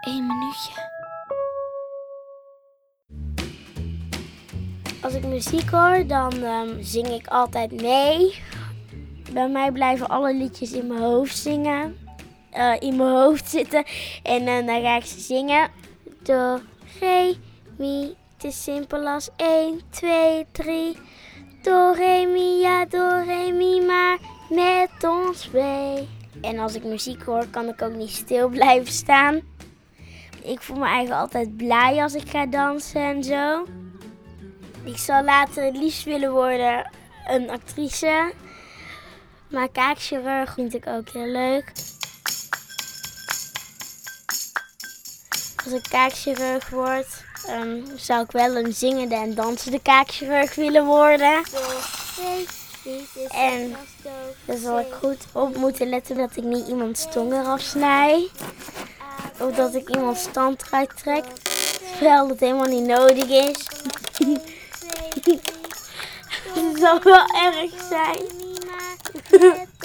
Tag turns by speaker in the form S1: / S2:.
S1: Één minuutje. Als ik muziek hoor, dan ehm, zing ik altijd mee. Bij mij blijven alle liedjes in mijn hoofd zingen. eh, in mijn hoofd zitten. En eh, dan ga ik ze zingen. Do, re, mi. Het is simpel als 1, 2, 3. Do, re, mi, ja, do, re, mi, maar met ons mee. En als ik muziek hoor, kan ik ook niet stil blijven staan. Ik voel me eigenlijk altijd blij als ik ga dansen en zo. Ik zal later het liefst willen worden een actrice. Maar kaakchirurg vind ik ook heel leuk. Als ik kaakchirurg word, ehm, zou ik wel een zingende en dansende kaakchirurg willen worden. En dan zal ik goed op moeten letten dat ik niet iemands tong eraf snij. Of dat ik iemands stand eruit trek. Terwijl dat helemaal niet nodig is. Het zal wel erg zijn.